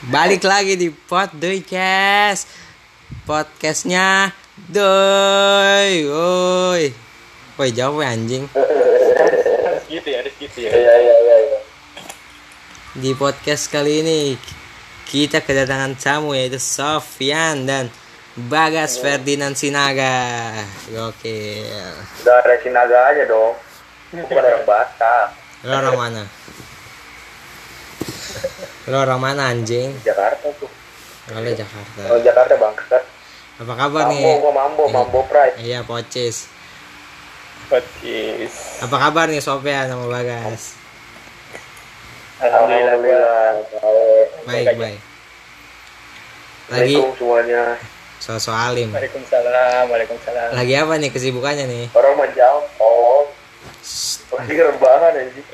Balik lagi di Pod Doycast Podcastnya Doy Woi Woi jauh ya anjing harus gitu ya harus gitu ya Iya iya iya. iya. Di podcast kali ini Kita kedatangan tamu yaitu Sofyan dan Bagas Ferdinand Sinaga Gokil Udah ada Sinaga aja dong. Bukan orang Batak. Orang mana? Lo orang mana anjing? Jakarta tuh. Oleh Jakarta Oh Jakarta bangsat. Apa kabar Mambo nih? gua mambo Iya. mambo pride. Iya pocis Podcast Apa kabar nih Sofyan sama Bagas? alhamdulillah gua Baik. Baik Baik Lagi semuanya. sosok alim Waalaikumsalam Waalaikumsalam Lagi apa nih kesibukannya nih? Orang menjawab. Oh. Lagi rebahan anjing.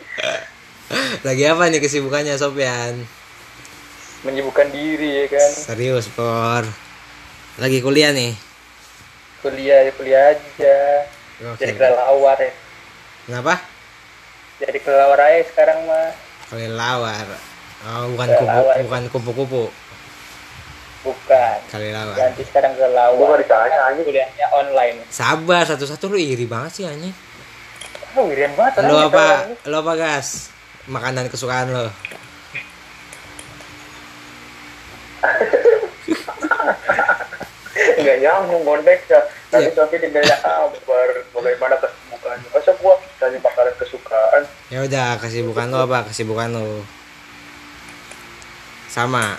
Lagi apa nih kesibukannya Sofyan? Menyibukkan diri ya kan Serius Por Lagi kuliah nih? kuliah ya kuliah aja jadi Oke. kelelawar ya Kenapa? jadi kelelawar aja sekarang mah Kelelawar Oh bukan kupu Kelelawar. bukan kupu-kupu bukan Kelelawar ganti sekarang Gua kelelawar ditanya anjing. kuliahnya online Sabar satu-satu lu iri banget sih anjing oh ngirian banget Lo orangnya apa? Lo apa gas? Makanan kesukaan lo? Nggak nyambung konteks ya. Tadi Iya. Sofi ditanya kabar bagaimana kesibukannya. Masa gua tanya makanan kesukaan. Ya udah kesibukan lo apa? Kesibukan lo Sama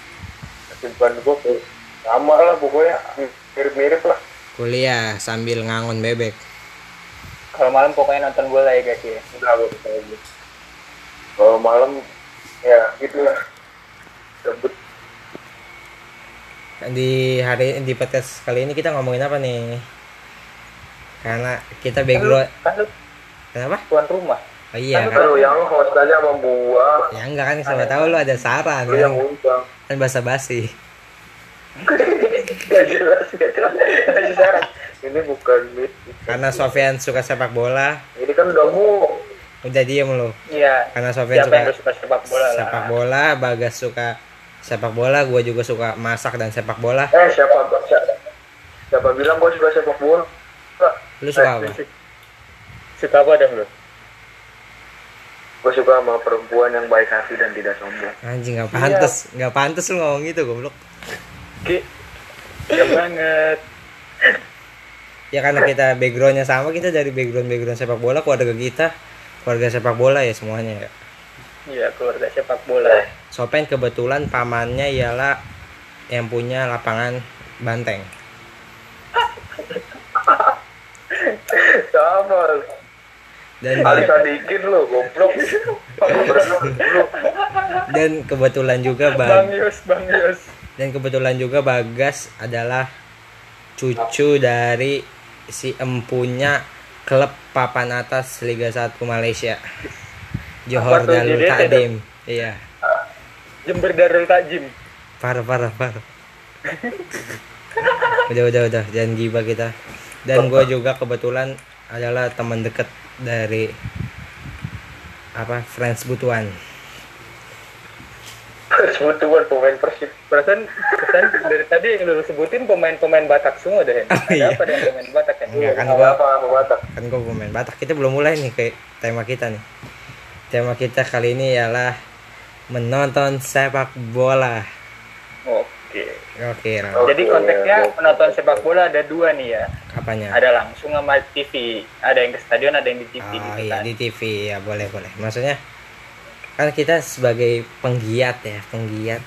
Kesibukan gua tuh sama lah pokoknya mirip-mirip lah. kuliah sambil ngangon bebek kalau malam pokoknya nonton bola ya guys ya Enggak gua bisa. Kalau malam ya gitu lah. Sebut di hari di podcast kali ini kita ngomongin apa nih? Karena kita background kan lu kenapa? tuan rumah. Oh iya. Kan Kalau yang host aja sama gua, ya enggak kan siapa tahu lo ada saran lu yang kan, undang. kan basa basi Gak jelas, gak jelas. Gak jelas. Ini bukan mit. karena Sofian suka sepak bola. Ini kan udah mau. udah diem lo iya. Karena Sofian suka suka sepak bola sepak bola Bagas suka sepak bola gue juga suka masak dan sepak bola. Eh siapa siapa, siapa bilang gua suka sepak bola? lu suka apa? suka apa dong lu? Gue suka sama perempuan yang baik hati dan tidak sombong. anjing nggak pantas. Nggak pantas lu ngomong gitu goblok. Ki ya banget. Ya karena kita backgroundnya sama kita dari background background sepak bola keluarga kita keluarga sepak bola ya semuanya ya. Iya keluarga sepak bola Sopen kebetulan pamannya ialah yang punya lapangan banteng. Sama. dan dikit lu, goblok. Dan kebetulan juga bang Yus bang Yus. Dan kebetulan juga Bagas adalah cucu dari si empunya klub papan atas Liga 1 Malaysia. Johor Darul JDT Takdim. iya Jember Darul Takjim parah parah parah udah udah udah jangan gibah kita dan gue juga kebetulan adalah teman dekat dari apa friends butuan Sebut-sebut pemain persib. perasaan perasaan dari tadi yang lu sebutin pemain-pemain Batak semua deh Hen. ada iya. apa dengan pemain Batak kan Enggak kan gue apa apa Batak. kan gue pemain Batak kita belum mulai nih ke tema kita nih tema kita kali ini ialah menonton sepak bola oke oke Ram. Jadi konteksnya oke. menonton sepak bola ada dua nih ya apanya ada langsung sama TV ada yang ke stadion ada yang di TV oh gitu iya kan. di TV ya boleh boleh maksudnya kan kita sebagai penggiat ya penggiat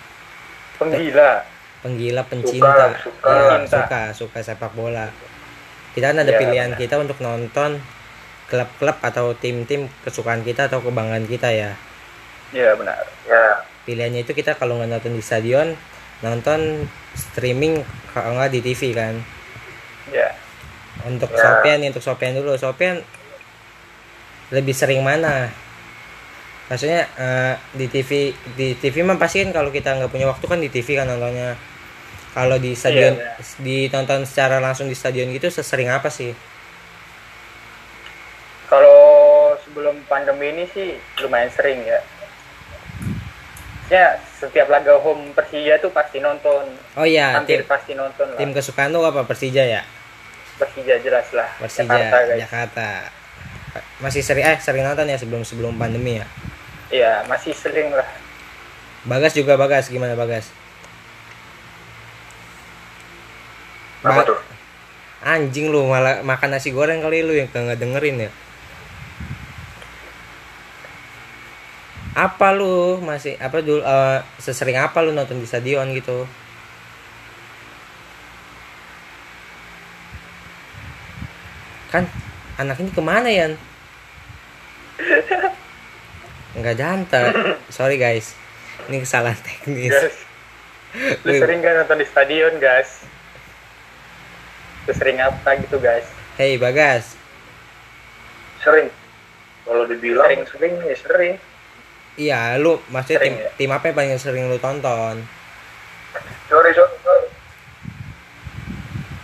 penggila penggila pencinta suka. Ya, Cinta. suka suka sepak bola kita kan ada Ya, pilihan benar. kita untuk nonton klub-klub atau tim-tim kesukaan kita atau kebanggaan kita ya iya benar. Ya. pilihannya itu kita kalau nggak nonton di stadion nonton streaming kalau nggak di TV kan? Ya untuk Ya. Sopian untuk Sopian dulu. Sopian lebih sering mana? Maksudnya eh, di TV di TV mah pasti kan kalau kita nggak punya waktu kan di TV kan nontonnya. Kalau di stadion Iya, ditonton secara langsung di stadion gitu sesering apa sih? Kalau sebelum pandemi ini sih lumayan sering ya ya setiap laga home Persija tuh pasti nonton. Oh iya hampir tim pasti nonton lah. tim kesukaan lu apa Persija ya? Persija jelas lah Persija Jakarta guys. Jakarta. Masih sering eh sering nonton ya sebelum sebelum pandemi ya? Iya masih sering lah. Bagas juga Bagas gimana Bagas? Apa Ba- tuh? anjing lu malah makan nasi goreng kali lu yang nggak dengerin ya apa lu masih apa dulu eh, sesering apa lu nonton di stadion gitu? Kan anak ini ke mana ya nggak jantar sorry guys. Ini kesalahan teknis. Guys lu sering kan nonton di stadion guys? Lu sering apa gitu guys? Hey bagas. Sering. Kalau dibilang Sering. sering, ya sering. Iya lu maksudnya tim ya? tim apa yang paling sering lu tonton Sorry, sorry. sorry.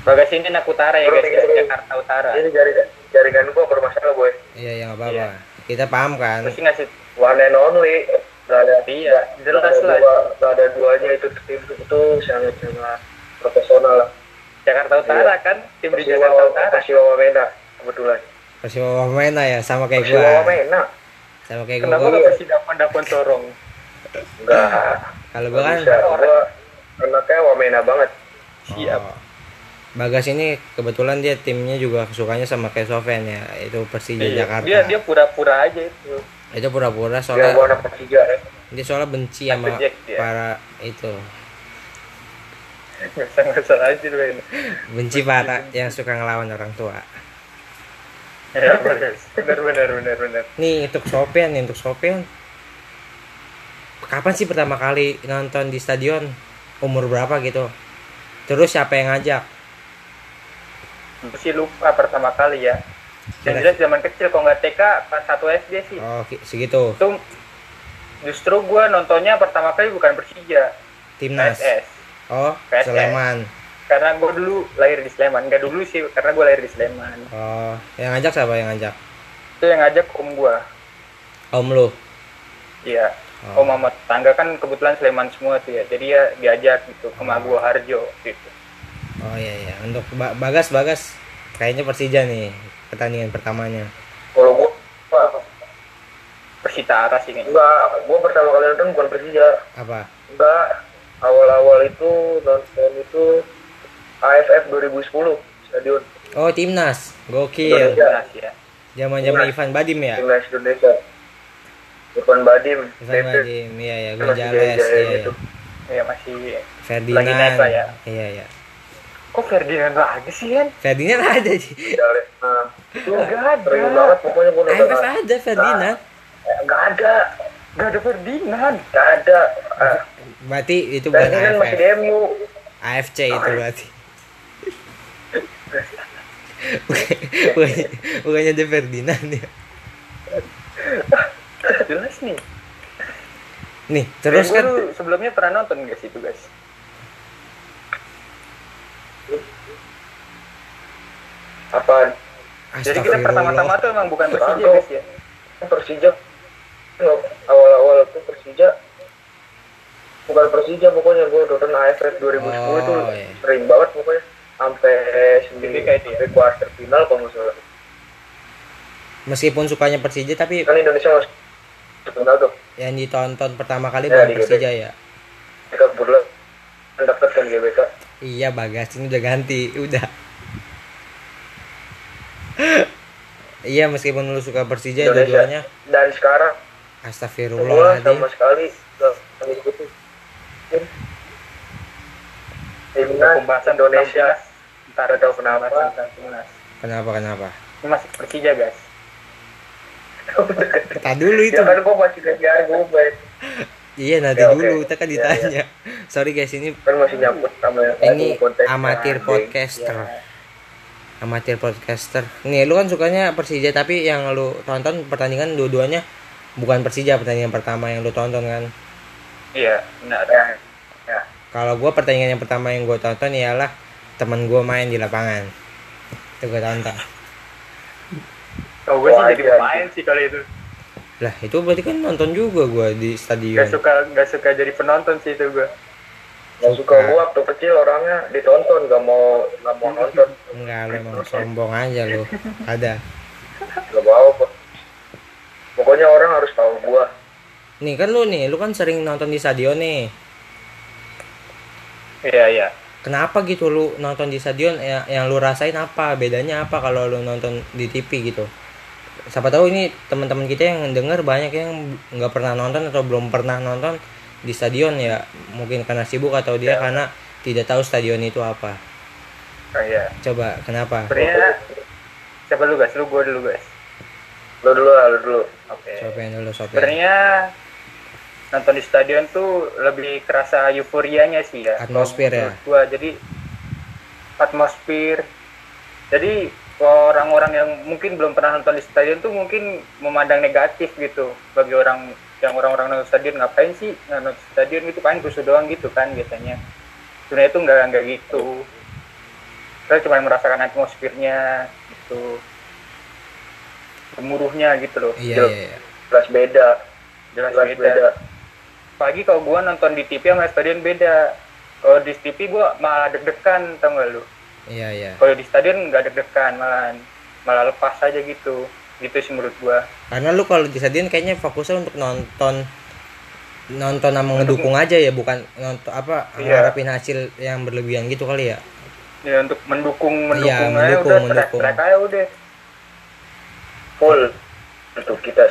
Bagas ini anak utara ya guys ya. Jakarta Utara Ini jaringan, jaringan gua bermasalah, boy. iya ya nggak apa-apa Iya. kita paham kan pasti ngasih One and only. Gak ada, iya jelas gak ada lah dua, gak ada duanya itu tim itu sangat sangat profesional lah. Jakarta Utara Iya. kan tim di Persiwa, Jakarta Utara Persiwa Wamena kebetulan. Persiwa Wamena ya sama kayak Persiwa gua Wamena. Sama kayak kenapa gua gak Persidapon Dapon Sorong? Enggak. kalau gua kan. Gua anaknya Wamena banget. siap. Oh, Bagas ini kebetulan dia timnya juga sukanya sama kayak Sofian ya. Itu Persija Iya, Jakarta. Dia dia pura-pura aja itu. Itu pura-pura Dia soalnya gua anak Persija ya. dia soalnya benci sama Jack dia. para itu. Usah aja lu ini benci para yang suka ngelawan orang tua ya benar benar benar benar nih untuk Sofian nih untuk Sofian kapan sih pertama kali nonton di stadion? Umur berapa gitu? Terus siapa yang ngajak? Sih lupa pertama kali ya. Yang jelas. zaman kecil kalau nggak TK pas satu SD sih. Oh segitu. Itu justru gua nontonnya pertama kali bukan Persija. Timnas. PSS oh PSS. Sleman karena gua dulu lahir di Sleman. Nggak dulu sih karena gua lahir di Sleman. Oh yang ngajak siapa? Yang ngajak? Itu yang ngajak om gua. Om lu? Iya. Oh. om Muhammad tangga kan kebetulan Sleman semua tuh ya. Jadi ya diajak gitu ke Oh. Maguwo Harjo gitu. Oh iya iya. Untuk Ba- Bagas Bagas. Kayaknya Persija nih pertandingan pertamanya. Kalau gua gua- Persitara sih kayaknya. Enggak, gua pertama kali nonton bukan Persija. apa? Enggak, awal-awal itu nonton itu AFF 2010 stadion oh timnas gokil. Timnas ya zaman zaman Ivan Badim ya timnas Indonesia. Irfan Badim, Ivan Badim iya ya Masih Gonzales jaya-jaya iya, iya. ya masih Ferdinand Lagi naik lah ya. iya iya kok Ferdinand lagi sih kan Ferdinand ada sih Jale. Nah, itu Nggak ada. sering banget pokoknya gua nonton. AFF ada Ferdinand Eh, Nggak ada, nggak ada Ferdinand nggak ada. Berarti itu bukan Dan kan masih AFF MU. AFC itu berarti bukannya bukannya ada Ferdinand ya? Jelas nih. Nih terus Gua kan? sebelumnya pernah nonton guys itu guys? Apaan? jadi kita pertama-tama tuh emang bukan Persija guys ya? Persija. Awal-awal itu Persija. Bukan Persija pokoknya gue nonton AFF 2010 itu Oh, iya. sering banget pokoknya sampai sendiri kayak sampai kuarter final kalau nggak salah. Meskipun sukanya Persija tapi kan Indonesia masuk final tuh. yang ditonton pertama kali Ya, bukan Persija ya. Mereka berdua mendaftarkan GBK iya bagas ini udah ganti udah. Iya meskipun lu suka Persija dua-duanya. Dan sekarang gue astagfirullahaladzim sama sekali mengikuti. Pembahasan Indonesia Nggak tahu kenapa. kenapa? Kenapa ini masih Persija guys. Tak dulu itu. Ya kan gue masih kejar gue baik iya nanti Ya, dulu kita kan Ya, ditanya. Sorry guys ini kan masih nyambut sama yang ini amatir anjing. podcaster. Ya. amatir podcaster. Nih lu kan sukanya Persija tapi yang lu tonton pertandingan dua-duanya bukan Persija pertandingan pertama yang lu tonton kan? Iya benar. Ya, ya. kalau gua pertandingan yang pertama yang gua tonton ialah teman gua main di lapangan. Itu gua tonton oh gue sih jadi iya, pemain sih kali itu. Lah itu berarti kan nonton juga gua di stadion. Gak suka gak suka jadi penonton sih itu gue. Nggak suka gua waktu kecil orangnya ditonton, gak mau gak mau nonton, enggak lu emang sombong aja lu. Ada. Gak mau apa. Pokoknya orang harus tahu gua. nih kan lu nih lu kan sering nonton di stadion nih. Iya iya. Kenapa gitu lu nonton di stadion yang, yang lu rasain apa bedanya apa kalau lu nonton di TV gitu siapa tahu ini teman-teman kita yang denger banyak yang nggak pernah nonton atau belum pernah nonton di stadion ya mungkin karena sibuk atau dia karena tidak tahu stadion itu apa Oh, iya. coba kenapa Sebenarnya siapa lu guys? Lu gue dulu guys. Lu dulu lah, lu dulu. Oke. Sopen dulu Sebenarnya nonton di stadion tuh lebih kerasa euforianya sih ya. Atmosfer ya? Gua jadi atmosfer. Jadi orang-orang yang mungkin belum pernah nonton di stadion tuh mungkin memandang negatif gitu bagi orang yang orang-orang nonton stadion ngapain sih nonton stadion gitu kan rusuh doang gitu kan biasanya sebenarnya itu enggak enggak gitu kita cuma merasakan atmosfernya gitu gemuruhnya gitu loh iya Jelas. iya iya. Jelas beda. jelas, Jelas beda. beda. Pagi kalau gua nonton di TV sama stadion beda. Kalau di TV gua malah deg-degan tau gak lu? Iya iya. Kalau di stadion nggak deg-degan malah malah lepas aja gitu. Gitu sih menurut gua. Karena lu kalau di stadion kayaknya fokusnya untuk nonton nonton sama ngedukung aja ya bukan nonton apa Iya. ngarepin hasil yang berlebihan gitu kali ya? Ya untuk mendukung mendukung Iya, aja mendukung, udah mendukung. track aja udah. Full. Untuk kita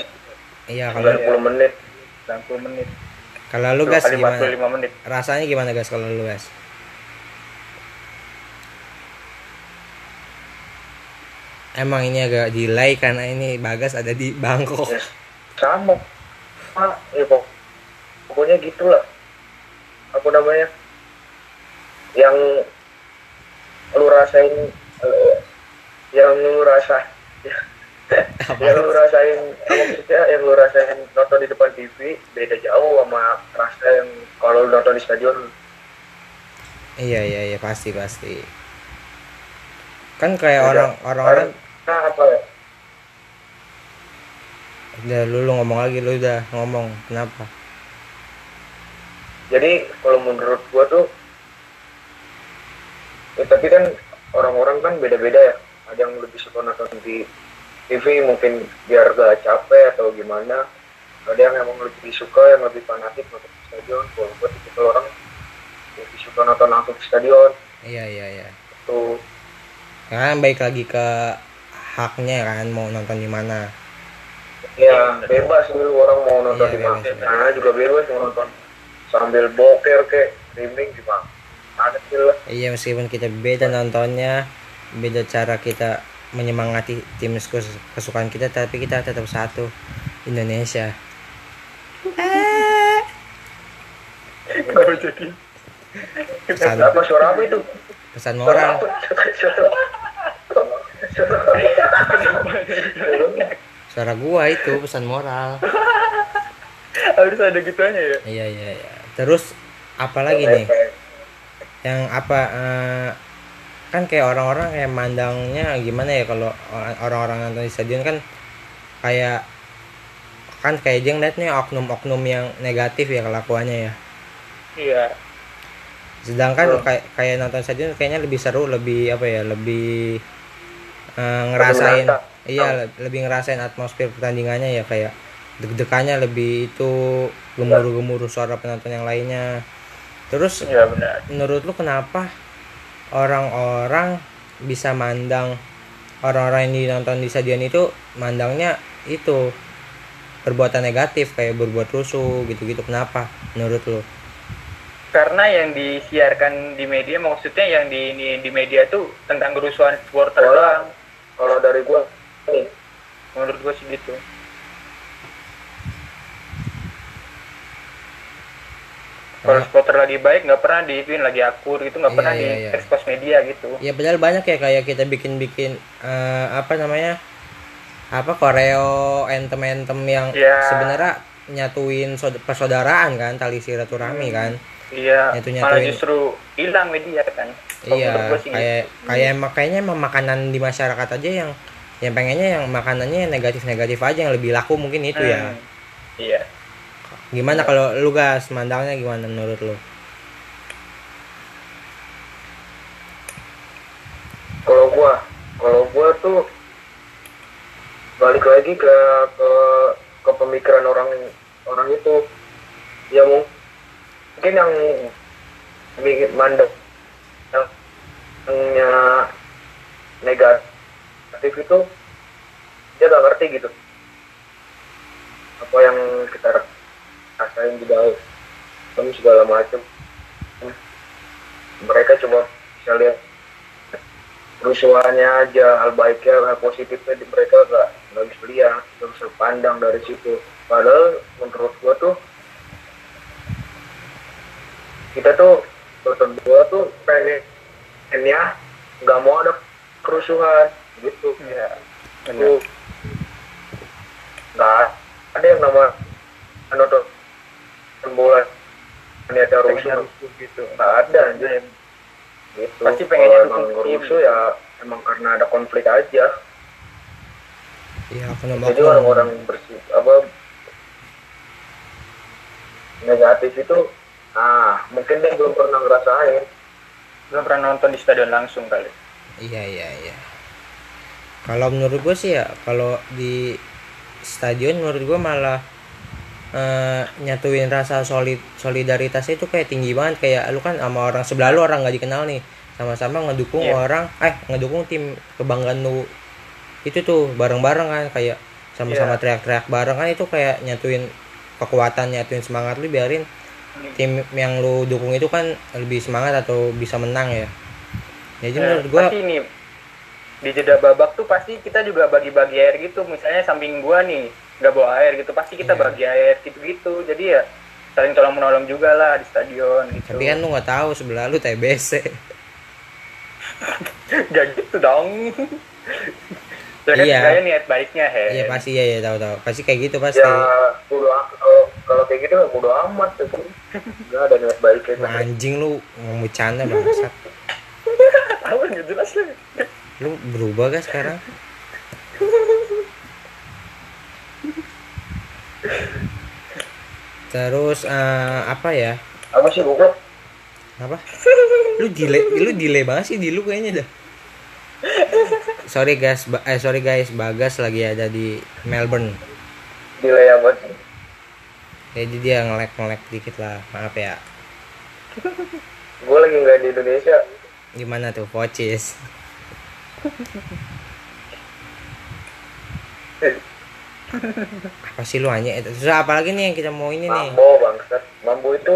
iya kalau 90 menit. 90 menit kalau lu gas gimana 45 menit rasanya gimana guys kalau lu guys emang ini agak delay karena ini bagas ada di Bangkok Ya, sama. Ah, ya pok pokoknya gitulah. Apa namanya? Yang lu rasain eh, yang lu rasa yang lu rasain maksudnya? Yang lu rasain nonton di depan TV beda jauh sama rasa yang kalau lu nonton di stadion. Iya iya iya pasti pasti. Kan kayak Beda. orang orang-orang nah apa ya? Udah lu, lu ngomong lagi lu udah ngomong kenapa? Jadi kalau menurut gua tuh ya, tapi kan orang-orang kan beda-beda ya. Ada yang lebih suka nonton di TV mungkin biar gak capek atau gimana. Ada yang emang lebih suka yang lebih fanatik nonton di stadion kalau gua tipe orang lebih suka nonton langsung di stadion. Iya iya iya. Tuh kan baik lagi ke haknya kan mau nonton di mana. Ya bebas dulu orang mau nonton Iya, di mana. nah juga bebas mau nonton sambil boker kayak streaming gimana ada sih lah. Iya meskipun kita beda nontonnya beda cara kita menyemangati tim kes- kesukaan kita tapi kita tetap satu Indonesia. Pesan apa suara apa itu? pesan moral. Apa? Suara gua itu pesan moral. Harus ada gituannya ya? Iya iya iya. Terus apalagi nih? Yang apa eh, kan kayak orang-orang kayak mandangnya gimana ya kalau orang- orang-orang nonton di stadion kan kayak kan kayak dia ngeliatnya oknum-oknum yang negatif ya kelakuannya ya. Iya. Sedangkan kayak kayak nonton stadion kayaknya lebih seru lebih apa ya lebih eh, ngerasain berasa. iya le- lebih ngerasain atmosfer pertandingannya ya kayak deg-degannya lebih itu gemuruh-gemuruh suara penonton yang lainnya. Terus iya benar. menurut lu kenapa orang-orang bisa mandang orang-orang yang nonton di stadion itu mandangnya itu perbuatan negatif kayak berbuat rusuh gitu-gitu. Kenapa menurut lu? Karena yang disiarkan di media maksudnya yang di ini di media tuh tentang kerusuhan supporter Kalau- doang. kalau dari gua nih menurut gua sih gitu kalau supporter lagi baik nggak pernah diituin lagi akur gitu nggak Iya, pernah iya, di iya. expose media gitu ya padahal banyak ya kayak kita bikin-bikin eh, apa namanya apa koreo entem-entem yang Iya. sebenarnya nyatuin persaudaraan kan tali silaturahmi kan iya Itu malah nyatuin. justru hilang media kan iya kayak gitu. kayak emang kayaknya emang makanan di masyarakat aja yang yang pengennya yang makanannya yang negatif-negatif aja yang lebih laku mungkin itu ya Hmm. iya gimana kalau lu gas? Mandangnya gimana menurut lu? Kalau gua kalau gua tuh balik lagi ke ke ke pemikiran orang orang itu. Ya mung- mungkin yang bikin mandek yang yang negatif itu dia gak ngerti gitu. Apa yang kita rasain di dalam segala macam mereka cuma bisa lihat kerusuhannya aja hal baiknya hal positifnya di mereka gak nggak bisa lihat nggak bisa pandang dari situ. Padahal menurut gua tuh kita tuh berdua tuh pengennya nggak mau ada kerusuhan gitu. Benar. Itu nggak ada yang nama nonton bola ini ada rusuh. rusuh gitu. Nggak ada anjir. gitu. Pasti pengennya Kalau emang rusuh. ya emang karena ada konflik aja. Ya aku jadi orang-orang bersih apa negatif itu ah mungkin dia belum pernah ngerasain. Belum pernah nonton di stadion langsung kali. Iya iya iya. Kalau menurut gue sih ya kalau di stadion menurut gue malah eh, nyatuin rasa solid solidaritas itu kayak tinggi banget. Kayak lu kan sama orang sebelah lu orang nggak dikenal nih. Sama-sama ngedukung Iya. orang eh ngedukung tim kebanggaan lu. Itu tuh bareng-bareng kan kayak sama-sama Iya. teriak-teriak bareng kan itu kayak nyatuin kekuatan nyatuin semangat lu biarin tim yang lu dukung itu kan lebih semangat atau bisa menang ya. Jadi Eh, menurut gua pasti nih di jeda babak tuh pasti kita juga bagi-bagi air gitu. Misalnya samping gua nih nggak bawa air gitu pasti kita Iya. bagi air gitu-gitu jadi ya saling tolong menolong juga lah di stadion gitu Tapi kan lu nggak tahu sebelah lu TBC. Gak gitu dong ya kan Iya. saya niat baiknya he Iya pasti ya ya tahu tahu. Pasti kayak gitu pasti. ya bodo kalau kalau kayak gitu bodo amat gitu nggak ada niat baiknya Wah, anjing lu ngomong bercanda bangsat. apa nggak jelas lah Lu berubah gak sekarang? Terus eh, apa ya? apa sih goblok Apa? Lu delay lu delay banget sih di lu kayaknya dah. Sorry guys, ba- eh sorry guys, Bagas lagi ada di Melbourne. delay apa sih Jadi dia ngelek-ngelek dikit lah. Maaf ya. gue lagi nggak di Indonesia Gimana tuh Pocis? Apa sih lu hanya itu. Terus apa lagi nih yang kita mau ini nih? Mambo bangsat. Mambo itu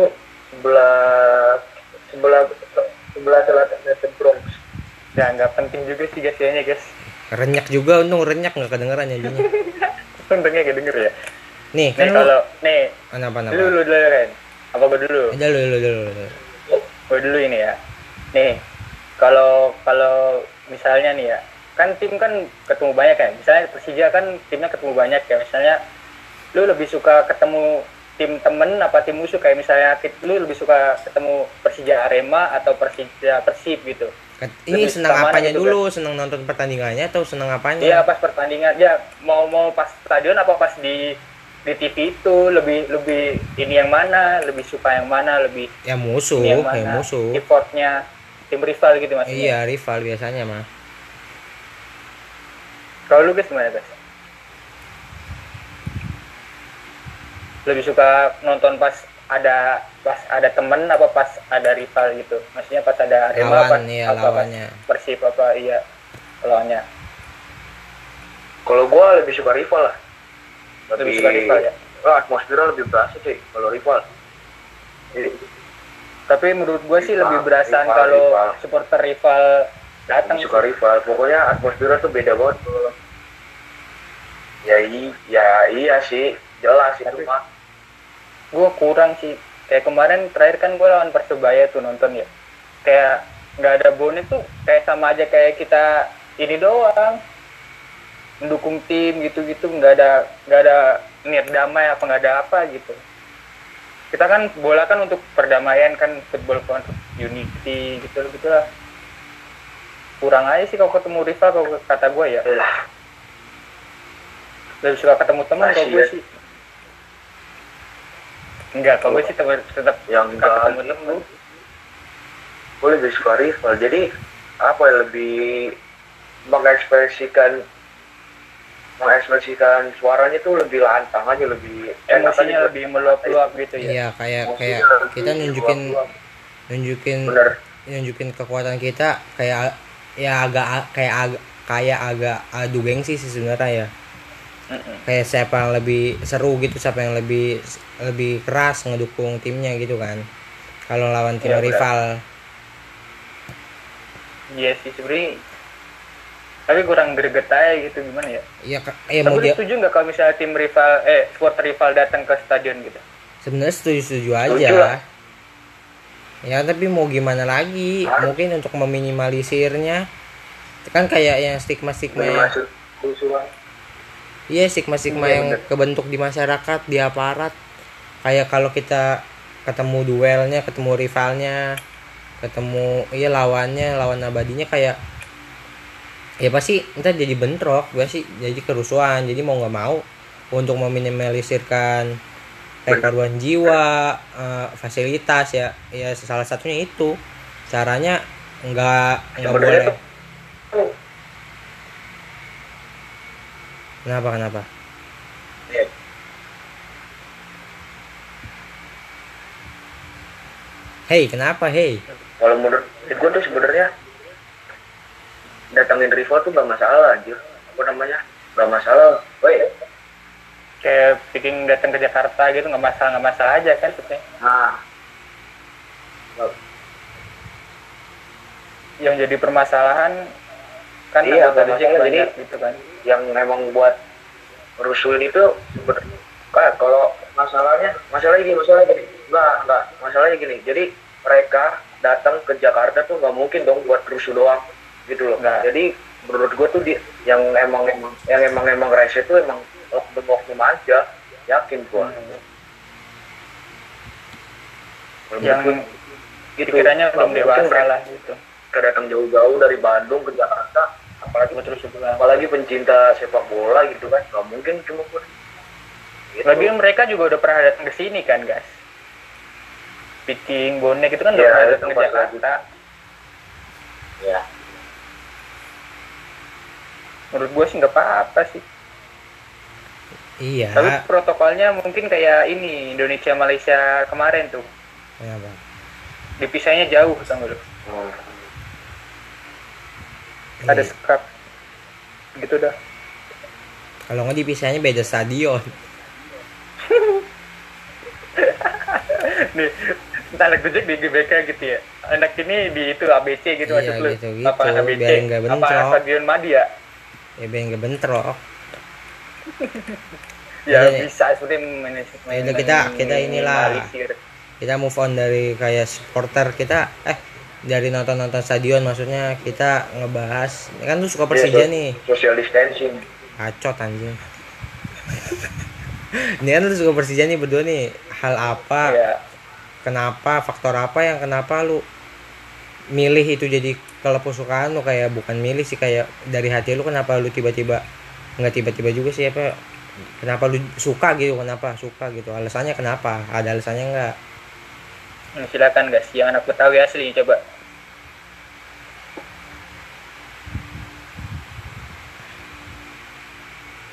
sebelah sebelah sebelah selatan The Bronx. Ya nggak penting juga sih guys kayaknya guys. Renyak juga untung renyak nggak kedengeran jadinya untungnya kayak denger ya. Nih kan nih lu kalau nih. Kenapa dulu kenapa dulu dulu kan apa gue dulu? Ada lu lu dulu dulu gue dulu ini ya. Nih kalau kalau misalnya nih ya kan tim kan ketemu banyak ya. Misalnya Persija kan timnya ketemu banyak ya. Misalnya lu lebih suka ketemu tim temen apa tim musuh? Kayak misalnya lu lebih suka ketemu Persija Arema atau Persija Persib gitu. Kat- ini Lebih senang apanya gitu, dulu? Senang nonton pertandingannya atau senang apanya? Iya pas pertandingan. Ya mau mau pas stadion apa pas di di TV itu? Lebih lebih ini yang mana? Lebih suka yang mana? Lebih ya musuh yang ya mana? musuh. Effortnya tim rival gitu maksudnya. Iya rival biasanya mah Kalau lu guys gimana guys? Lebih suka nonton pas ada pas ada temen apa pas ada rival gitu? Maksudnya pas ada Arema apa, lawan iya apa pas lawannya Persib apa iya lawannya. kalau gue lebih suka rival lah Lebih suka rival ya. oh, atmosfernya lebih berasa sih kalau rival Jadi, Tapi menurut gue sih lebih berasa kalau supporter rival datang suka rival. Pokoknya atmosfernya tuh beda banget. Ya i- ya iya sih. Jelas itu Tapi- mah. Gue kurang sih. Kayak kemarin terakhir kan gue lawan persebaya tuh nonton ya. Kayak nggak ada bonek tuh kayak sama aja kayak kita ini doang. Mendukung tim gitu-gitu nggak ada nggak ada niat damai apa nggak ada apa gitu. Kita kan bola kan untuk perdamaian kan football kan untuk unity gitu gitu lah kurang aja sih kalau ketemu rival kalau kata gue ya. Lah. Lebih suka ketemu teman kalau gue ya. sih. Enggak kalau gue sih tetap tetap yang suka enggak ketemu teman gue lebih suka rival jadi apa ya lebih mengekspresikan mengekspresikan suaranya tuh lebih lantang aja lebih emosinya lebih meluap-luap gitu ya? Iya kayak kayak kita nunjukin meluap-luap. nunjukin bener. nunjukin kekuatan kita kayak ya agak kayak agak kayak agak adu gengsi sih sebenarnya ya. Kayak siapa yang lebih seru gitu siapa yang lebih lebih keras ngedukung timnya gitu kan. Kalau lawan tim Iya, benar. rival. Iya sih sebenarnya tapi kurang greget aja gitu gimana ya? Ya ka- ya tapi mau dia setuju nggak kalau misalnya tim rival eh supporter rival datang ke stadion gitu? Sebenarnya setuju setuju aja. Setuju lah. Ya tapi mau gimana lagi mungkin untuk meminimalisirnya kan kayak yang stigma stigma yang Iya stigma-stigma Iya, yang bener. kebentuk di masyarakat, di aparat. Kayak kalau kita ketemu duelnya, ketemu rivalnya, ketemu iya lawannya, lawan abadinya kayak ya pasti ntar jadi bentrok, pasti jadi kerusuhan. Jadi mau nggak mau untuk meminimalisirkan korban jiwa, eh, fasilitas ya, ya salah satunya itu caranya nggak nggak boleh. tuh Kenapa kenapa? ya, Hei kenapa hei? kalau menurut gue tuh sebenarnya datangin rival tuh gak masalah anjir apa namanya gak masalah Woi, kayak bikin datang ke Jakarta gitu nggak masalah nggak masalah aja kan sebenarnya nah. Yang jadi permasalahan kan Iya, anggota permasalahan Gojek jadi- banyak gitu kan. yang memang buat rusuhin itu kayak kalau masalahnya masalahnya gini masalahnya gini. Enggak enggak masalahnya gini. Jadi mereka datang ke Jakarta tuh nggak mungkin dong buat rusuh doang gitu loh. Nggak. jadi menurut gue tuh di, yang emang emang yang emang emang rese tuh emang oknum oknum aja yakin gua Menurut yang gua gitu. pikirannya Nggak belum dewasa lah gitu datang jauh-jauh dari Bandung ke Jakarta apalagi terus apalagi pencinta sepak bola gitu kan nggak mungkin cuma buat gitu. Lagian mereka juga udah pernah datang ke sini kan, guys. Bikin bonek itu kan udah Iya, pernah datang ke Jakarta. ya Menurut gue sih nggak apa-apa sih. Iya. Tapi protokolnya mungkin kayak ini Indonesia Malaysia kemarin tuh. Kenapa? Dipisahnya jauh gak lu? Hmm. Ada Iya. sekat. Gitu dah. Kalau nggak dipisahnya beda stadion. Nih, anak Gojek di GBK gitu ya. Anak ini di itu ABC gitu Iya, maksud lu. gitu, gitu. Apa ABC? Biar apa bentrok. Stadion Madia? Ya biar nggak bentrok. Ya Iya, iya. bisa seperti manajemen. Ya udah, kita- kita inilah. Kita move on dari kayak supporter kita eh dari nonton-nonton stadion maksudnya kita ngebahas kan lu suka Persija Iya, so- nih social distancing kacot anjing ini kan lu suka Persija nih berdua nih hal apa Iya. kenapa faktor apa yang kenapa lu milih itu jadi klub kesukaan lu kayak bukan milih sih kayak dari hati lu kenapa lu tiba-tiba nggak tiba-tiba juga sih apa kenapa lu suka gitu kenapa suka gitu alasannya kenapa ada alasannya nggak Hmm, silakan guys, yang anak Betawi asli coba.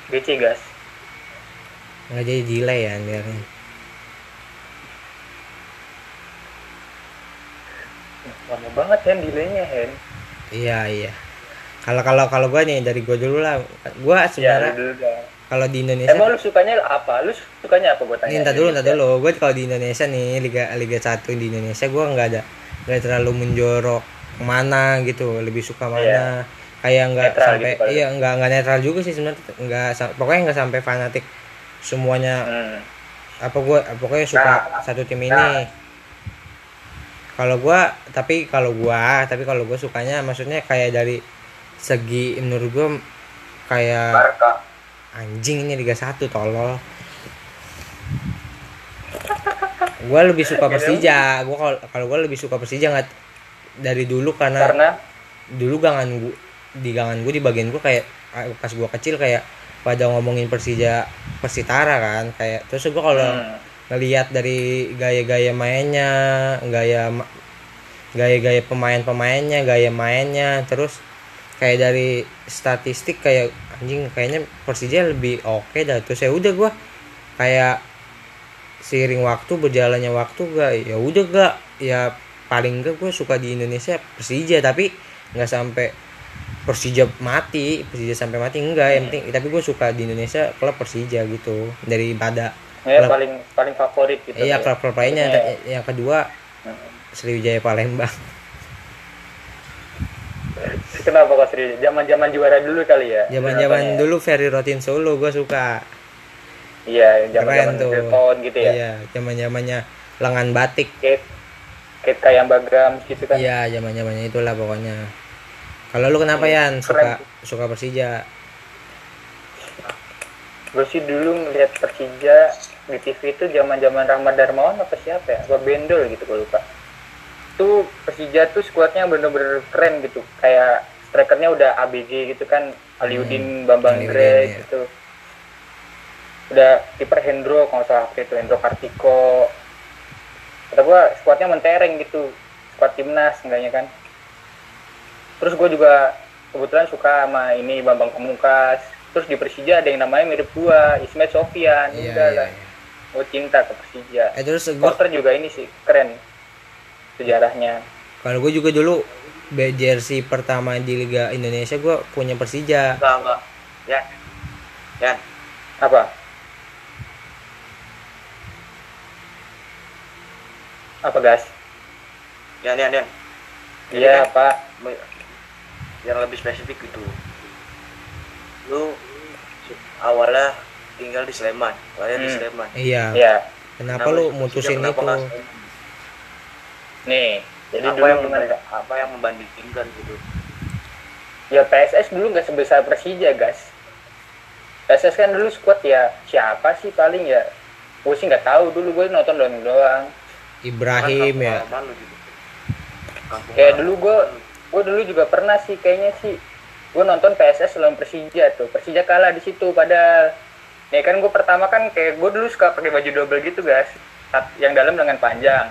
BC guys. nggak jadi delay ya biar Lama banget Hen delaynya Hen. iya iya kalau kalau kalau gue nih dari gue dulu lah gue Ya sebenarnya dah. kalau di Indonesia Emang lu sukanya apa? Lu sukanya apa gue tanya? Ini ntar dulu, ntar dulu. Gue kalau di Indonesia nih Liga Liga 1 di Indonesia gue nggak ada nggak terlalu menjorok mana gitu, lebih suka mana. Iya. Kayak nggak Netral sampai gitu iya nggak nggak netral juga sih sebenarnya. Nggak pokoknya nggak sampai fanatik semuanya Hmm. apa gue pokoknya suka Nah, satu tim ini. nah. Kalau gue tapi kalau gue tapi kalau gue sukanya maksudnya kayak dari segi menurut gue kayak Barca. anjing ini Liga 1 tolol. Gue lebih suka Persija. gue kalau kalau gue lebih suka Persija nggak dari dulu karena, Karena? dulu gangan gue di gangan gue di bagian gue kayak pas gue kecil kayak pada ngomongin Persija Persitara kan kayak terus gue kalau Hmm. ngelihat dari gaya-gaya mainnya gaya gaya-gaya pemain-pemainnya gaya mainnya terus kayak dari statistik kayak anjing kayaknya Persija lebih oke dah. Terus ya udah gua kayak seiring waktu berjalannya waktu gak ya udah gak. Ya paling gak gue suka di Indonesia Persija tapi nggak sampai Persija mati Persija sampai mati enggak yang penting tapi gue suka di Indonesia klub Persija gitu daripada ya Klub- paling paling favorit gitu iya ya. klub-klub lainnya. Maksudnya, yang kedua. Sriwijaya Palembang kenapa kok serius zaman zaman juara dulu kali ya? Zaman-zaman dulu Ferry Rotin Solo gue suka. Iya zaman keren zaman tuh. Delton gitu ya? Iya zaman-zamannya lengan batik. Kate Kate kayak Bagram gitu kan? Iya zaman-zamannya itulah pokoknya. Kalau lu kenapa Yan? suka suka Persija? Gue sih dulu ngeliat Persija di TV itu zaman zaman Rahmat Darmawan apa siapa ya? Apa Bendol gitu gue lupa. Tuh Persija tuh skuadnya bener-bener keren gitu. Kayak strikernya udah ABG gitu kan Aliudin Bambang Aliudin, Greg iya. gitu. Udah kiper Hendro kalau salah waktu itu Hendro Kartiko. Kata gue skuadnya mentereng gitu skuad timnas enggaknya kan. Terus gue juga kebetulan suka sama ini Bambang Pamungkas. Terus di Persija ada yang namanya mirip gua Ismet Sofian iya udah iya, lah iya. gue cinta ke Persija. Eh terus gua Porter juga ini sih keren sejarahnya. Kalau gue juga dulu jersey pertama di Liga Indonesia gue punya Persija. Enggak enggak. Ya. Ya. Apa? Apa gas ya ya ya iya kan- pak. Yang lebih spesifik gitu lu awalnya tinggal di Sleman. Lahir di Hmm. Sleman. Iya. Iya. Kenapa lu Persija mutusin kenapa itu? nih jadi apa dulu yang membanding- apa yang membandingkan gitu? Ya PSS dulu nggak sebesar Persija gas PSS kan dulu squad ya siapa sih paling ya? Gue sih nggak tahu. Dulu gue nonton doang doang. Ibrahim Kan ya. Gitu. Kampung kayak dulu gue gue dulu juga pernah sih kayaknya sih. Gue nonton PSS lawan Persija tuh. Persija kalah di situ padahal. Ya kan gue pertama kan kayak gue dulu suka pakai baju double gitu guys. Yang dalam lengan panjang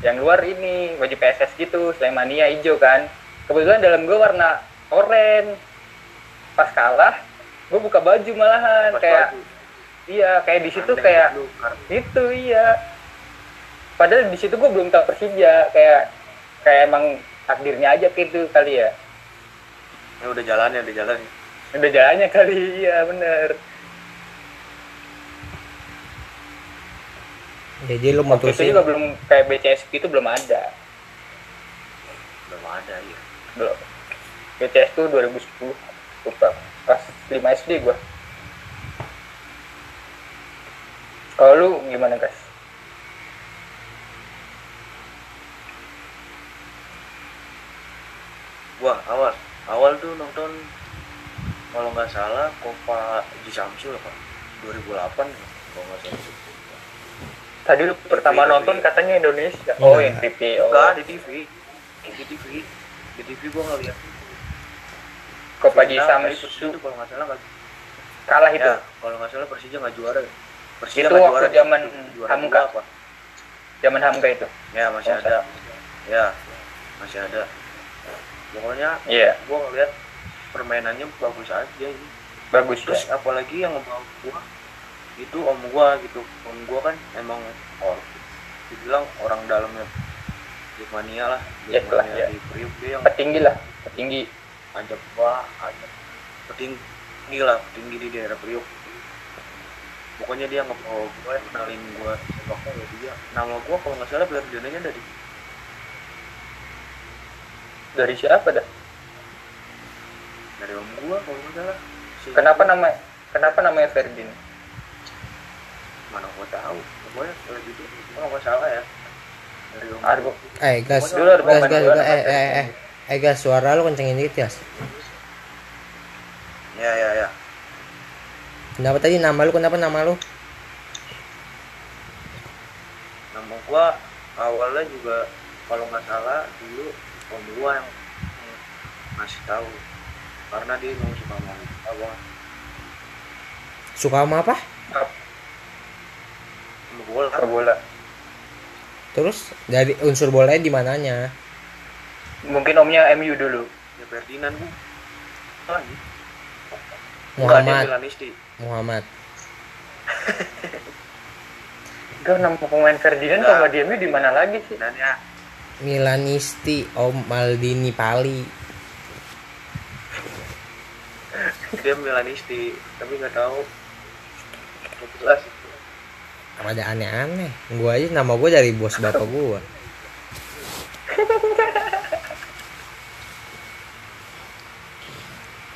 yang luar ini baju PSS gitu Slemania hijau kan. Kebetulan dalam gue warna oranye. Pas kalah gue buka baju malahan Pas kayak baju. iya kayak di situ kayak itu iya. Padahal di situ gue belum tahu Persija kayak kayak emang takdirnya aja gitu kali ya. Ya udah jalan ya udah jalan ya. udah jalannya kali iya bener jadi lu waktu itu mutusin juga belum kayak BCS gitu belum ada. Belum ada ya belum. BCS tuh 2010 lupa. Pas 5 SD gue kalau lu gimana guys gua awal. Awal tuh nonton kalau nggak salah Copa di Samsul apa? 2008 kalau nggak salah tadi lu pertama TV. nonton katanya Indonesia. Oh Enggak. yang TV oh. enggak di TV di TV di TV gua ngeliat. Di Persija Samsu tuh kalau nggak salah nggak kalah itu? Ya kalau nggak salah Persija nggak juara. Persija Itu nggak waktu juara. zaman juara Hamka. apa? Zaman Hamka itu? Ya masih Oh, ada. Ya masih ada. Pokoknya iya. gua ngeliat permainannya bagus aja ini. Bagus terus ya. apalagi yang ngebawa gua itu om gua gitu. Om gua kan emang oh, dibilang orang dalamnya Jackmania lah. Ya, lah, Jackmania ya. di Priuk dia yang petinggi lah petinggi. Ajak gua ajak petinggi lah petinggi di daerah Priuk. Pokoknya dia ngebawa gua yang kenalin gua sepak bola dia. Nama gua kalau nggak salah Ferdinandnya dari dari siapa dah dari om gua kalau nggak salah. Si- kenapa nama kenapa namanya Ferdin mana gua tahu. Pokoknya kalau gitu kalau nggak salah ya. Dari om Argo eh gas Dulu gas gas eh eh eh eh gas suara lu kencengin dikit gas. Ya ya ya. Kenapa tadi nama lu kenapa nama lu? Nama gua awalnya juga kalau nggak salah dulu om gua yang ngasih tahu. Karena dia mau suka mau apa suka sama apa? Sama bola. Bola. terus dari unsur bolanya di mananya? Mungkin omnya MU dulu. ya Ferdinand bu. Lagi? Muhammad. Milanisti Muhammad. Gak nama pemain Ferdinand Enggak. sama di MU di mana lagi sih? dan ya Milanisti Om Maldini Pali. Dia Milanisti tapi nggak tahu. Jelas ada aneh-aneh gua aja nama gua dari bos bapak gua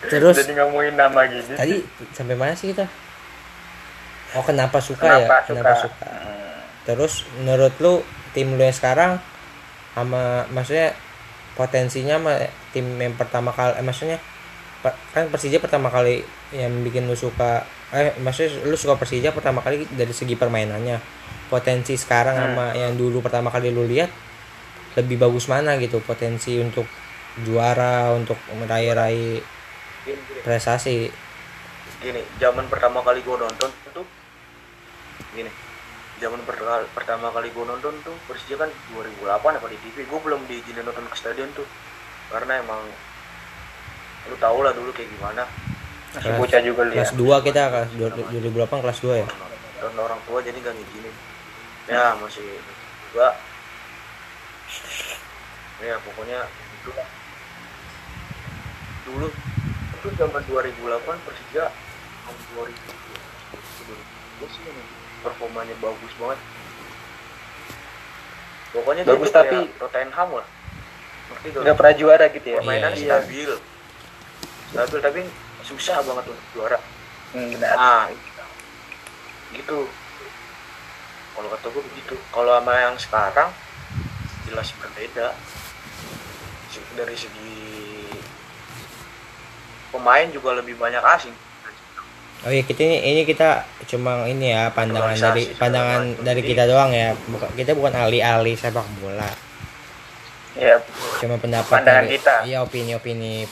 terus Jadi ngomongin nama gitu. tadi sampai mana sih kita oh kenapa suka Kenapa ya kenapa suka? suka Hmm. terus menurut lu tim lu yang sekarang sama maksudnya potensinya sama tim yang pertama kali eh, maksudnya kan Persija pertama kali yang bikin lu suka eh maksudnya lu suka Persija pertama kali dari segi permainannya. Potensi sekarang Hmm. sama yang dulu pertama kali lu lihat lebih bagus mana gitu? Potensi untuk juara untuk meraih-raih prestasi. Gini zaman pertama kali gue nonton tuh gini zaman per- pertama kali gue nonton tuh Persija kan 2008 apa di TV gue belum diizinin nonton ke stadion tuh. Karena emang lu tau lah dulu kayak gimana Masih bocah juga ya. kelas 2 kita kelas 2008 kelas 2 ya dan orang tua jadi gak ngizinin ya masih gua ya pokoknya itu dulu itu zaman 2008 Persija tahun 2000 2000 sih performanya bagus banget pokoknya dia Bagus, tapi- Tottenham lah ngerti gak? Gak pernah juara gitu ya? permainan Iya, iya. stabil stabil tapi susah banget untuk juara. Hmm, benar. nah gitu. Kalau kata gue begitu. Kalau sama yang sekarang jelas berbeda. Dari segi pemain juga lebih banyak asing. Oh iya kita ini ini kita cuma ini ya pandangan dari pandangan dari kita doang ya. Bukan kita bukan ahli-ahli sepak bola. Ya, Cuma pendapat Pandangan dari- kita. Iya opini-opini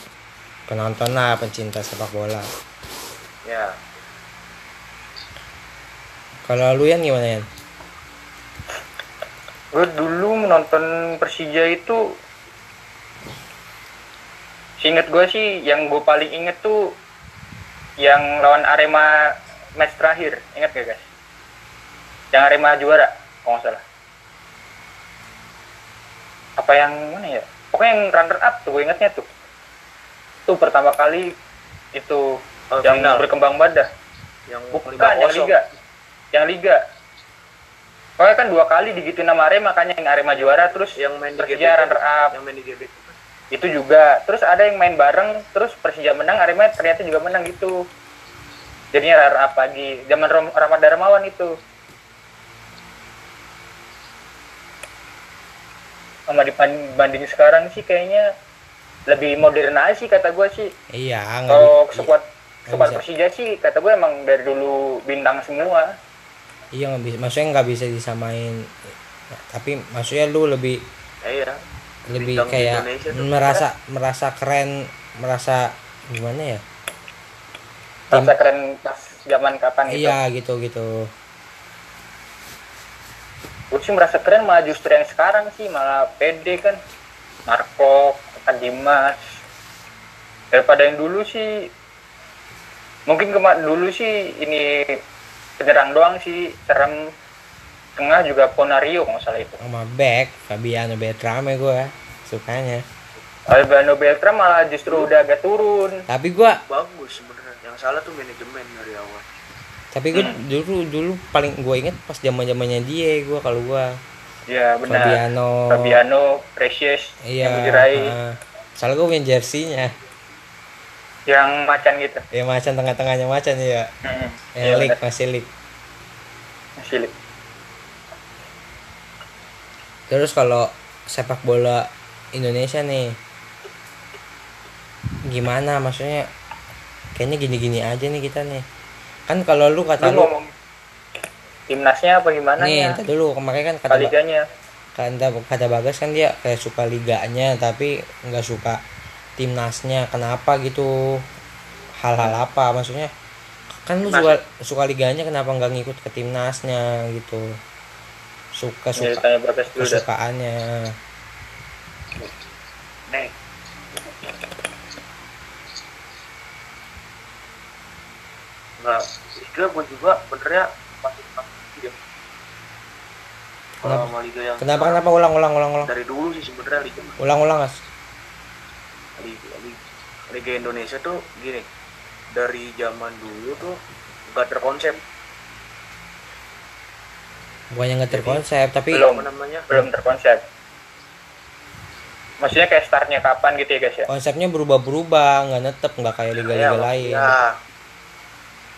penonton lah pencinta sepak bola. ya Kalau lu yang gimana ya? gue dulu menonton Persija itu Seinget gue sih yang gue paling inget tuh yang lawan Arema match terakhir, inget gak guys? Yang Arema juara, kalau nggak salah. Apa yang mana ya? Pokoknya yang runner up tuh, gue ingetnya tuh. Tuh pertama kali itu Oh, yang final. berkembang badah. yang Bukan, 5-0. yang Liga. Yang Liga. Pokoknya kan dua kali digituin nama Arema, makanya yang Arema juara, terus yang main di Persija runner up. yang main di GBK itu juga terus ada yang main bareng terus Persija menang Arema ternyata juga menang gitu jadinya runner up lagi zaman Rahmat Darmawan itu sama dibanding sekarang sih kayaknya lebih modern aja sih kata gue sih Iya, kalau squad bisa. Persija sih kata gue emang dari dulu bintang semua Iya nggak bisa, maksudnya nggak bisa disamain. Tapi maksudnya lu lebih ya, iya lebih Bintang kayak Indonesia tuh merasa merasa keren, merasa gimana ya? Tim- rasa keren pas zaman kapan gitu Iya gitu gitu. gue sih merasa keren malah justru yang sekarang sih malah pede kan Marco Dimas daripada yang dulu sih mungkin kema dulu sih ini penyerang doang sih serem tengah juga Ponario kalau nggak salah itu. Sama back Fabiano Beltrame gue sukanya. Albano Beltram malah justru udah agak turun. Tapi gua bagus sebenarnya. Yang salah tuh manajemen dari awal. Tapi gue Hmm. dulu dulu paling gue inget pas zaman zamannya dia gue kalau gue ya benar. Fabiano. Fabiano Precious iya yang dirai ah. soalnya gue punya jersinya. Yang macan gitu. Ya macan tengah-tengahnya macan ya Hmm, yang iya, leak benar. masih Silip. terus kalau sepak bola Indonesia nih gimana? Maksudnya kayaknya gini-gini aja nih kita nih. Kan kalau lu kata lu lu ngomong timnasnya apa gimana nih ya dulu kemarin kan kata liganya kata kata Bagas kan dia kayak suka liganya tapi nggak suka timnasnya. Kenapa gitu? Hal-hal apa? Maksudnya kan lu Timnas. suka suka liganya kenapa nggak ngikut ke timnasnya gitu? Suka suka kesukaannya. Nih. Nggak liga gue juga benernya masih masih ya kalau Kenapa? sama liga yang kenapa kenapa? Ulang ulang ulang ulang. Dari dulu sih sebenarnya liga. Ulang ulang mas. Liga, liga, liga Indonesia tuh gini dari zaman dulu tuh nggak terkonsep. Bukannya nggak terkonsep tapi Belum. namanya? Belum terkonsep. Maksudnya kayak startnya kapan gitu ya guys ya? Konsepnya berubah-berubah nggak netep nggak kayak liga-liga Ya, lain. ya.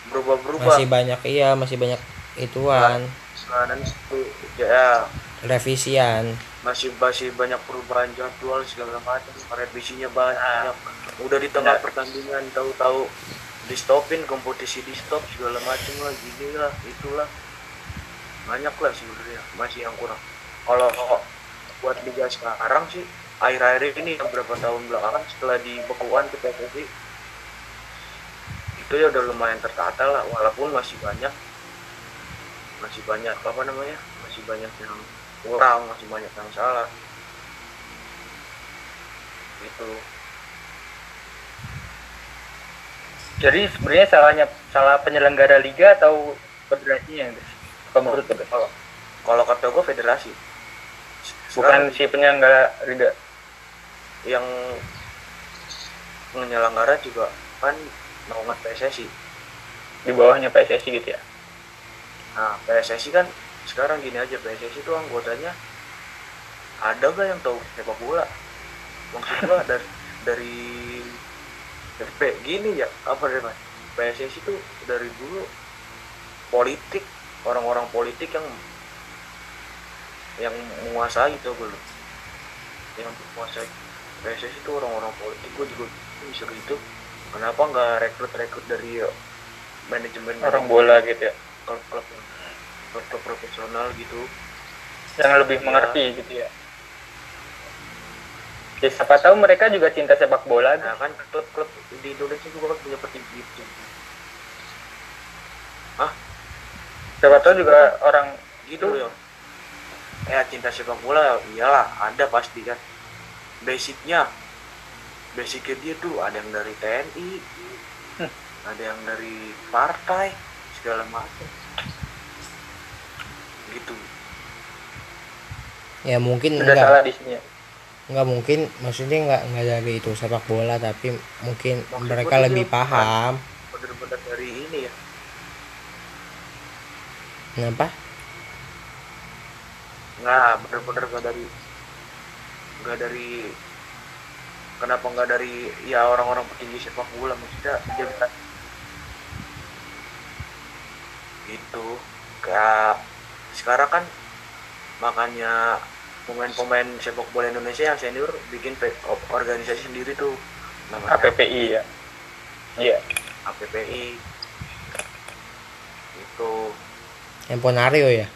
berubah-berubah. Masih banyak iya masih banyak ituan. Nah, dan itu ya. Revisian. Masih masih banyak perubahan jadwal segala macam. Revisinya banyak. Udah di tengah Benar. pertandingan tahu-tahu di stopin kompetisi di stop segala macam lah gini lah itulah. Banyak lah sebenarnya masih yang kurang. Kalau buat liga sekarang sih akhir-akhir ini yang berapa tahun belakangan setelah dibekuan ke PSSI itu ya udah lumayan tertata lah walaupun masih banyak. Masih banyak apa namanya masih banyak yang kurang masih banyak yang salah. Itu jadi sebenarnya salahnya salah penyelenggara liga atau federasinya guys kalau menurut kalau kalau kata gue federasi. Bukan Sekarang si penyelenggara liga. Yang penyelenggara juga kan naungan PSSI di bawahnya PSSI gitu ya? Nah PSSI kan sekarang gini aja PSSI itu anggotanya ada gak yang tahu sepak bola? Maksud gua dari dari FP gini ya apa deh mas? PSSI itu dari dulu politik orang-orang politik yang yang menguasai itu belum yang menguasai PSSI itu orang-orang politik gue juga bisa gitu. Kenapa nggak rekrut rekrut dari eh, manajemen orang bola gitu ya? Klub-klub klub-klub profesional gitu. Yang lebih Iya. mengerti gitu ya. Ya siapa tahu mereka juga cinta sepak bola nah kan klub-klub di Indonesia juga kan punya petinggi itu siapa tahu juga orang gitu loh. Ya cinta sepak bola iyalah ada pasti kan. Basicnya basicnya dia tuh ada yang dari TNI Hmm. ada yang dari partai segala macam gitu. Ya mungkin sudah enggak salah di sini ya. nggak mungkin maksudnya nggak nggak dari itu sepak bola tapi mungkin Maksud mereka lebih dia paham. bener-bener dari ini ya. Kenapa? Nggak bener-bener nggak dari nggak dari kenapa nggak dari ya orang-orang petinggi sepak bola maksudnya dia bisa gitu kayak sekarang kan makanya pemain-pemain sepak bola Indonesia yang senior bikin organisasi sendiri tuh. Namanya APPI ya? Iya. APPI itu. Yang Ponario ya?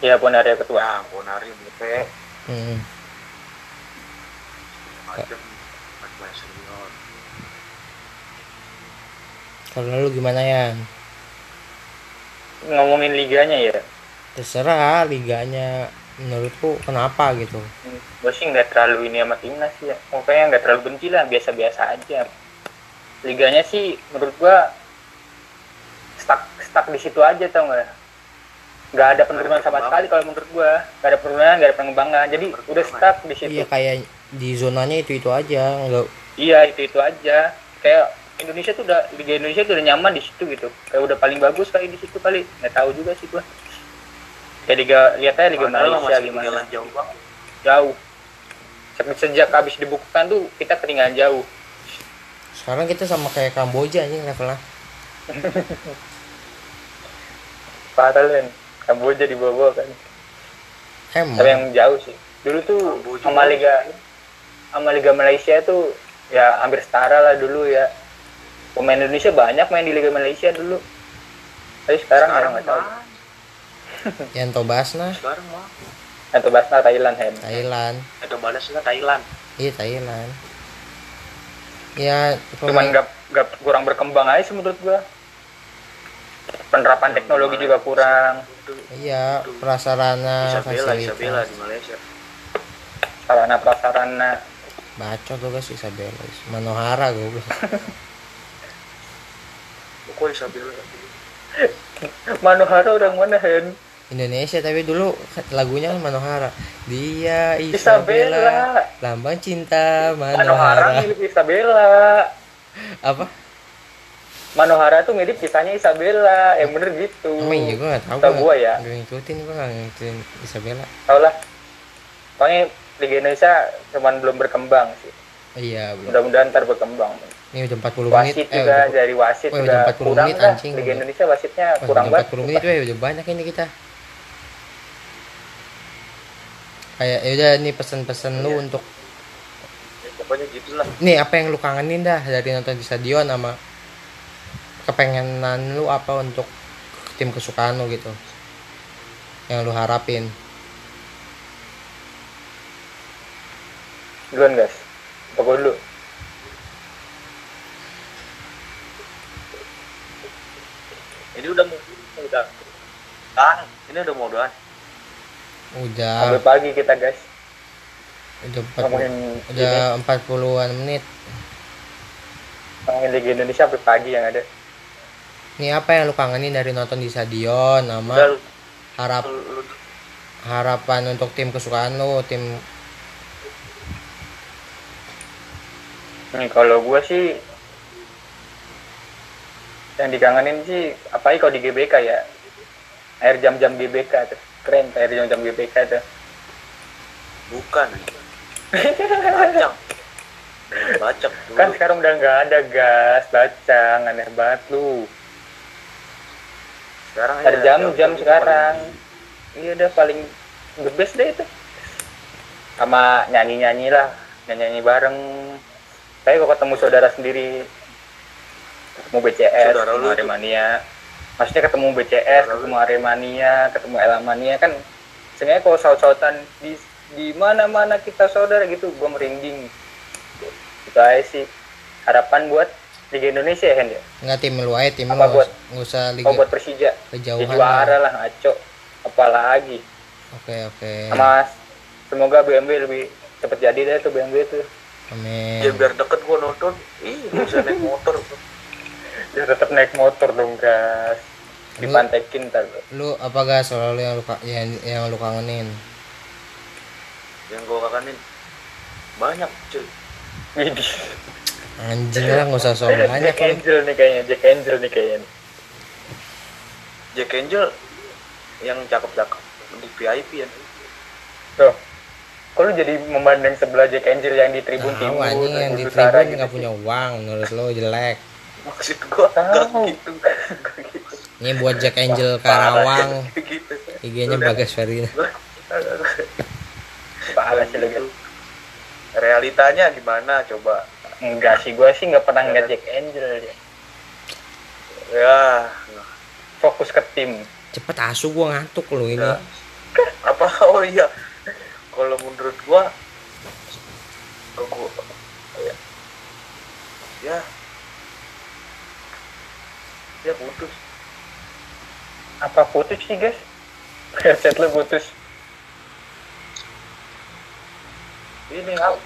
Iya Ponario ketua. Ya Ponari BP Hmm. macam macam senior. Kalau lu gimana ya ngomongin liganya ya? Terserah liganya. Menurutku kenapa gitu? Gue sih nggak terlalu ini sama timnas ya. Pokoknya nggak terlalu benci lah biasa-biasa aja. Liganya sih menurut gua stuck stuck di situ aja tau nggak? Nggak ada penurunan sama sekali kalau menurut gua. Nggak ada penurunan nggak ada pengembangan. Jadi udah stuck di situ. Iya kayak di zonanya itu itu aja nggak iya itu itu aja. Kayak Indonesia tuh udah Liga Indonesia tuh udah nyaman di situ gitu. Kayak udah paling bagus kali di situ kali. Nggak tahu juga sih gua. Kayak Liga lihat aja Liga Padahal Malaysia masih gimana. jauh banget. Jauh. Se- sejak habis dibukukan tuh kita ketinggalan jauh. Sekarang kita sama kayak Kamboja nih levelnya. Parah kan Kamboja di bawah kan. Emang. Tapi yang jauh sih. Dulu tuh Kamboja. sama Liga sama Liga Malaysia tuh ya hampir setara lah dulu ya pemain Indonesia banyak main di Liga Malaysia dulu. Tapi sekarang, orang nggak tahu. mah. Yanto Basna. Sekarang mah. Atau Basna Thailand Hen. Thailand. Atau balasnya Thailand. Iya Thailand. Ya cuman pemain nggak nggak kurang berkembang aja sih menurut gua. Penerapan teknologi juga kurang. iya prasarana Isabella Isabella fasilitas. Di Malaysia sarana prasarana. Bacot tuh guys Isabella. Manohara gue kok Isabella Manohara orang mana Hen? Indonesia tapi dulu lagunya kan Manohara. Dia Isabella. Isabella. Lambang cinta Manohara. Manohara milik Isabella. Apa? Manohara tuh mirip kisahnya Isabella. Yang bener gitu. emang iya gue gak tau Tau gua ya. gue ngikutin gue gak ngikutin Isabella. Tau lah. Pokoknya Liga Indonesia cuman belum berkembang sih. Iya belum. Mudah-mudahan ntar berkembang ini udah 40 menit wasit eh juga udah, dari wasit juga udah 40 kurang menit, lah anjing. Liga Indonesia wasitnya wah, kurang udah banget 40 menit weh udah banyak ini kita. Kayak ya udah nih pesan-pesan lu Iya. untuk ya, pokoknya gitulah. Nih apa yang lu kangenin dah dari nonton di stadion sama kepengenan lu apa untuk tim kesukaan lu gitu? Yang lu harapin. Duluan guys. Apa dulu ini udah mau udah ah ini udah mau udahan udah. Sampai pagi kita guys. Udah 40, ngomongin udah 40-an menit. Ngomongin Liga Indonesia sampai pagi yang ada. Nih apa yang lu kangenin dari nonton di stadion udah lu, harap lu, lu- harapan untuk tim kesukaan lu tim Hmm, kalau gua sih yang dikangenin sih apa kalau di GBK ya air jam-jam GBK tuh. Keren tuh air jam-jam GBK tuh. Bukan bacang. Bacak dulu. Kan sekarang udah nggak ada gas bacang aneh banget lu. Sekarang ya, jam-jam sekarang. iya udah paling the best deh itu. Sama nyanyi-nyanyi lah nyanyi-nyanyi bareng. Saya kok ketemu saudara sendiri ketemu BCS Saudara lu? Aremania maksudnya ketemu BCS lu? ketemu Aremania ketemu Elamania kan sebenarnya kalau saut-sautan di di mana-mana kita saudara gitu gua merinding. Itu aja sih. Harapan buat Liga Indonesia ya Hen ya? Nggak tim lu aja tim lu Apa nggak buat- usah- nggak usah kalau liga buat Persija? ya kejauhan juara lah. ngaco. Apalagi. Oke oke. Sama semoga BMW lebih cepet jadi deh tuh BMW tuh. Amin. Ya biar deket gua nonton. Ih bisa naik motor ya tetap naik motor dong gas. Lu- dipantekin ntar lu apa gas? Soal lu yang lu yang, yang lu kangenin. Yang gua kakanin banyak cuy. Anjing lah nggak usah soal banyak Jack. Angel nih kayaknya Jack Angel nih kayaknya Jack Angel yang cakep-cakep. Di VIP ya. Tuh. Kok lu jadi memandang sebelah Jack Angel yang di tribun Tahu timur anjing yang di tribun gitu nggak sih? punya uang menurut lo jelek maksud gua Tahu. gak gitu Gak gitu ini buat Jack Angel Karawang gitu IG-nya. Bagas Ferdinand parah sih Gitu. Gas. realitanya gimana coba enggak sih gua sih nggak pernah ngeliat Jack Angel ya. ya fokus ke tim cepet asu gua ngantuk lo ini Ya. apa oh iya kalau menurut gua oh, gua ya ya ya putus. Apa putus sih guys? Headset lu putus. Ini apa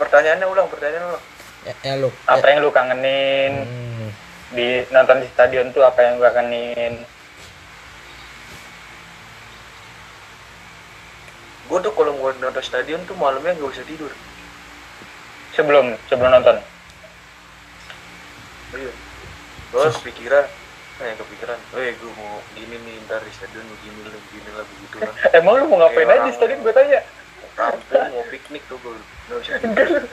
pertanyaannya ulang pertanyaan ulang. Ya, ya lu. Apa yang lu kangenin? Hmm, di nonton di stadion tuh apa yang lu kangenin? Gua tuh kalau mau nonton stadion tuh malamnya nggak usah tidur. Sebelum sebelum nonton? Iya terus pikiran eh kepikiran eh gue mau gini nih ntar di stadion begini lah begini lah begitu lah. Emang lu mau ngapain aja di stadion? gue tanya. rampung mau piknik tuh gue enggak lu-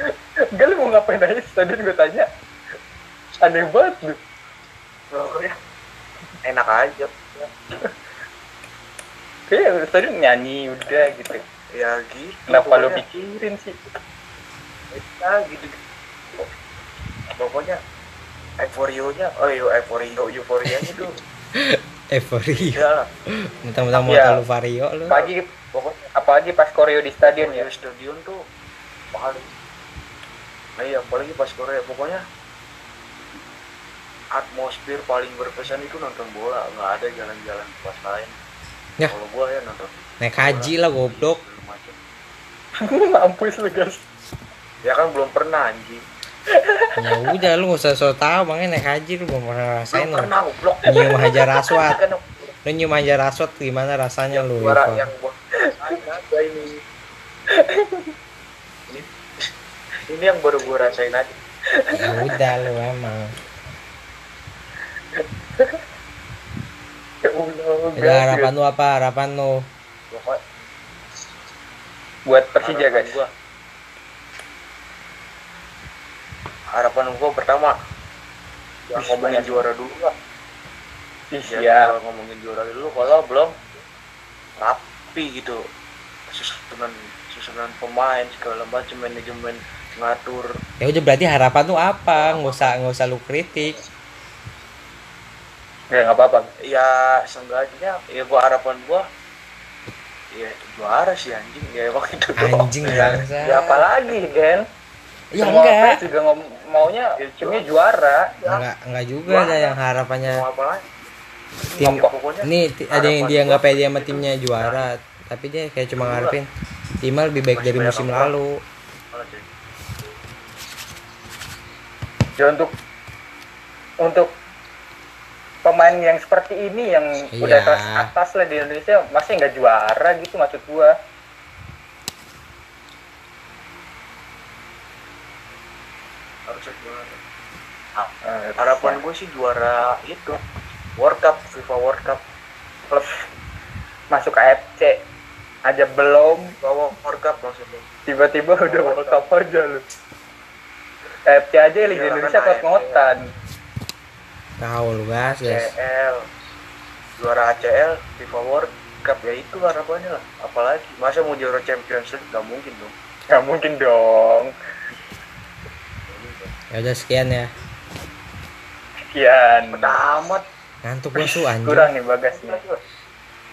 enggak lu mau ngapain aja di stadion? Gue tanya. Aneh banget lu pokoknya enak aja. Kayak stadion nyanyi udah gitu. Ya gitu kenapa lu pikirin sih? Ya gitu. Pokoknya euforionya. Oh iya euforio euforianya tuh. Euforia ya lah mentang-mentang mau Iya. terlalu vario lu. Pagi pokoknya apalagi pas koreo di stadion ya. Stadion tuh paling nah iya apalagi pas Korea pokoknya atmosfer paling berkesan itu nonton bola. Nggak ada jalan-jalan pas lain Ya. kalau gua ya nonton naik haji lah goblok. Mampus lu guys. Ya kan belum pernah anjing ya udah lu gak usah so tau makanya naik haji lu belum pernah rasain lu. pernah goblok nyium hajar aswad lu nyium hajar aswad gimana rasanya lu suara Ivan? yang buat ada ini. Ini yang baru gua rasain aja. Ya udah lu emang. Ya Allah udah harapan lu apa? Harapan lu? Buat Persija guys gua harapan gua pertama yang Bisa ngomongin juara dulu lah. Ih, ya ya kalau ngomongin juara dulu kalau belum rapi gitu. Susunan susunan pemain segala macam manajemen ngatur. Ya udah berarti harapan lu apa? Nggak usah nggak usah lu kritik. Ya nggak apa-apa. Ya seenggaknya ya gua harapan gua ya juara sih anjing. Ya emang itu anjing bangsa ya apalagi Gen ya Semua enggak. Fans juga ngom- maunya Ya, timnya juara. Enggak enggak juga ada yang harapannya. Tim ini ada yang dia nggak pede sama timnya juara. Tapi dia kayak cuma ngarepin timnya lebih baik Masih dari musim lalu. Ya untuk untuk pemain yang seperti ini yang Iya. udah kelas atas lah di Indonesia masih nggak juara gitu maksud gua harusnya juara Eh, harapan gue sih juara itu World Cup FIFA World Cup. Klub masuk AFC aja belum bawa World Cup maksudnya. Tiba-tiba udah World Cup. Aja lu. AFC aja Liga Iya, Indonesia kan kos-ngotan tahu lu guys guys ACL juara ACL FIFA World Cup ya itu harapannya lah. Apalagi masa mau juara Champions League? Gak mungkin dong. Nggak mungkin dong ya udah sekian ya. Sekian. Amat. Ngantuk gua su anjing. kurang nih bagas nih.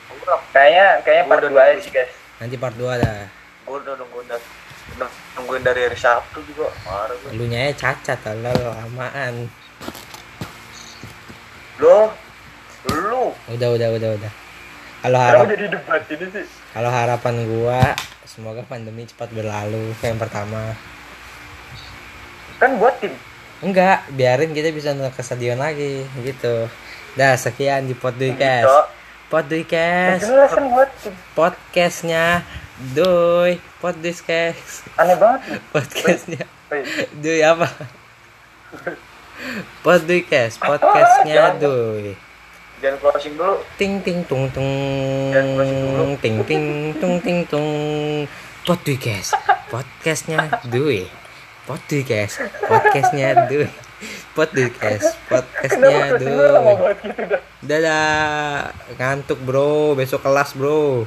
Kurang kayaknya kayaknya part Udah 2 aja sih guys. Nanti part 2 dah. Gue udah nungguin dari udah nungguin dari hari Sabtu juga. Marah gue lu nya cacat lah lamaan lo lu? Udah udah udah udah. Kalau harap jadi debat ini sih? kalau harapan gua semoga pandemi cepat berlalu. Yang pertama kan buat tim. Enggak biarin kita bisa nonton ke stadion lagi gitu. Dah sekian di jelas kan buat tim. Podcastnya Doi Podduicast aneh banget podcastnya Doi apa? Podduicast podcastnya Jangan. Doi jangan closing dulu. Ting ting tung tung. Jangan closing dulu. ting ting tung ting tung. Podcast podcastnya Dwi podcast. Podcastnya Dwi podcast. Podcastnya banget gitu dah dadah. Ngantuk bro. Besok kelas bro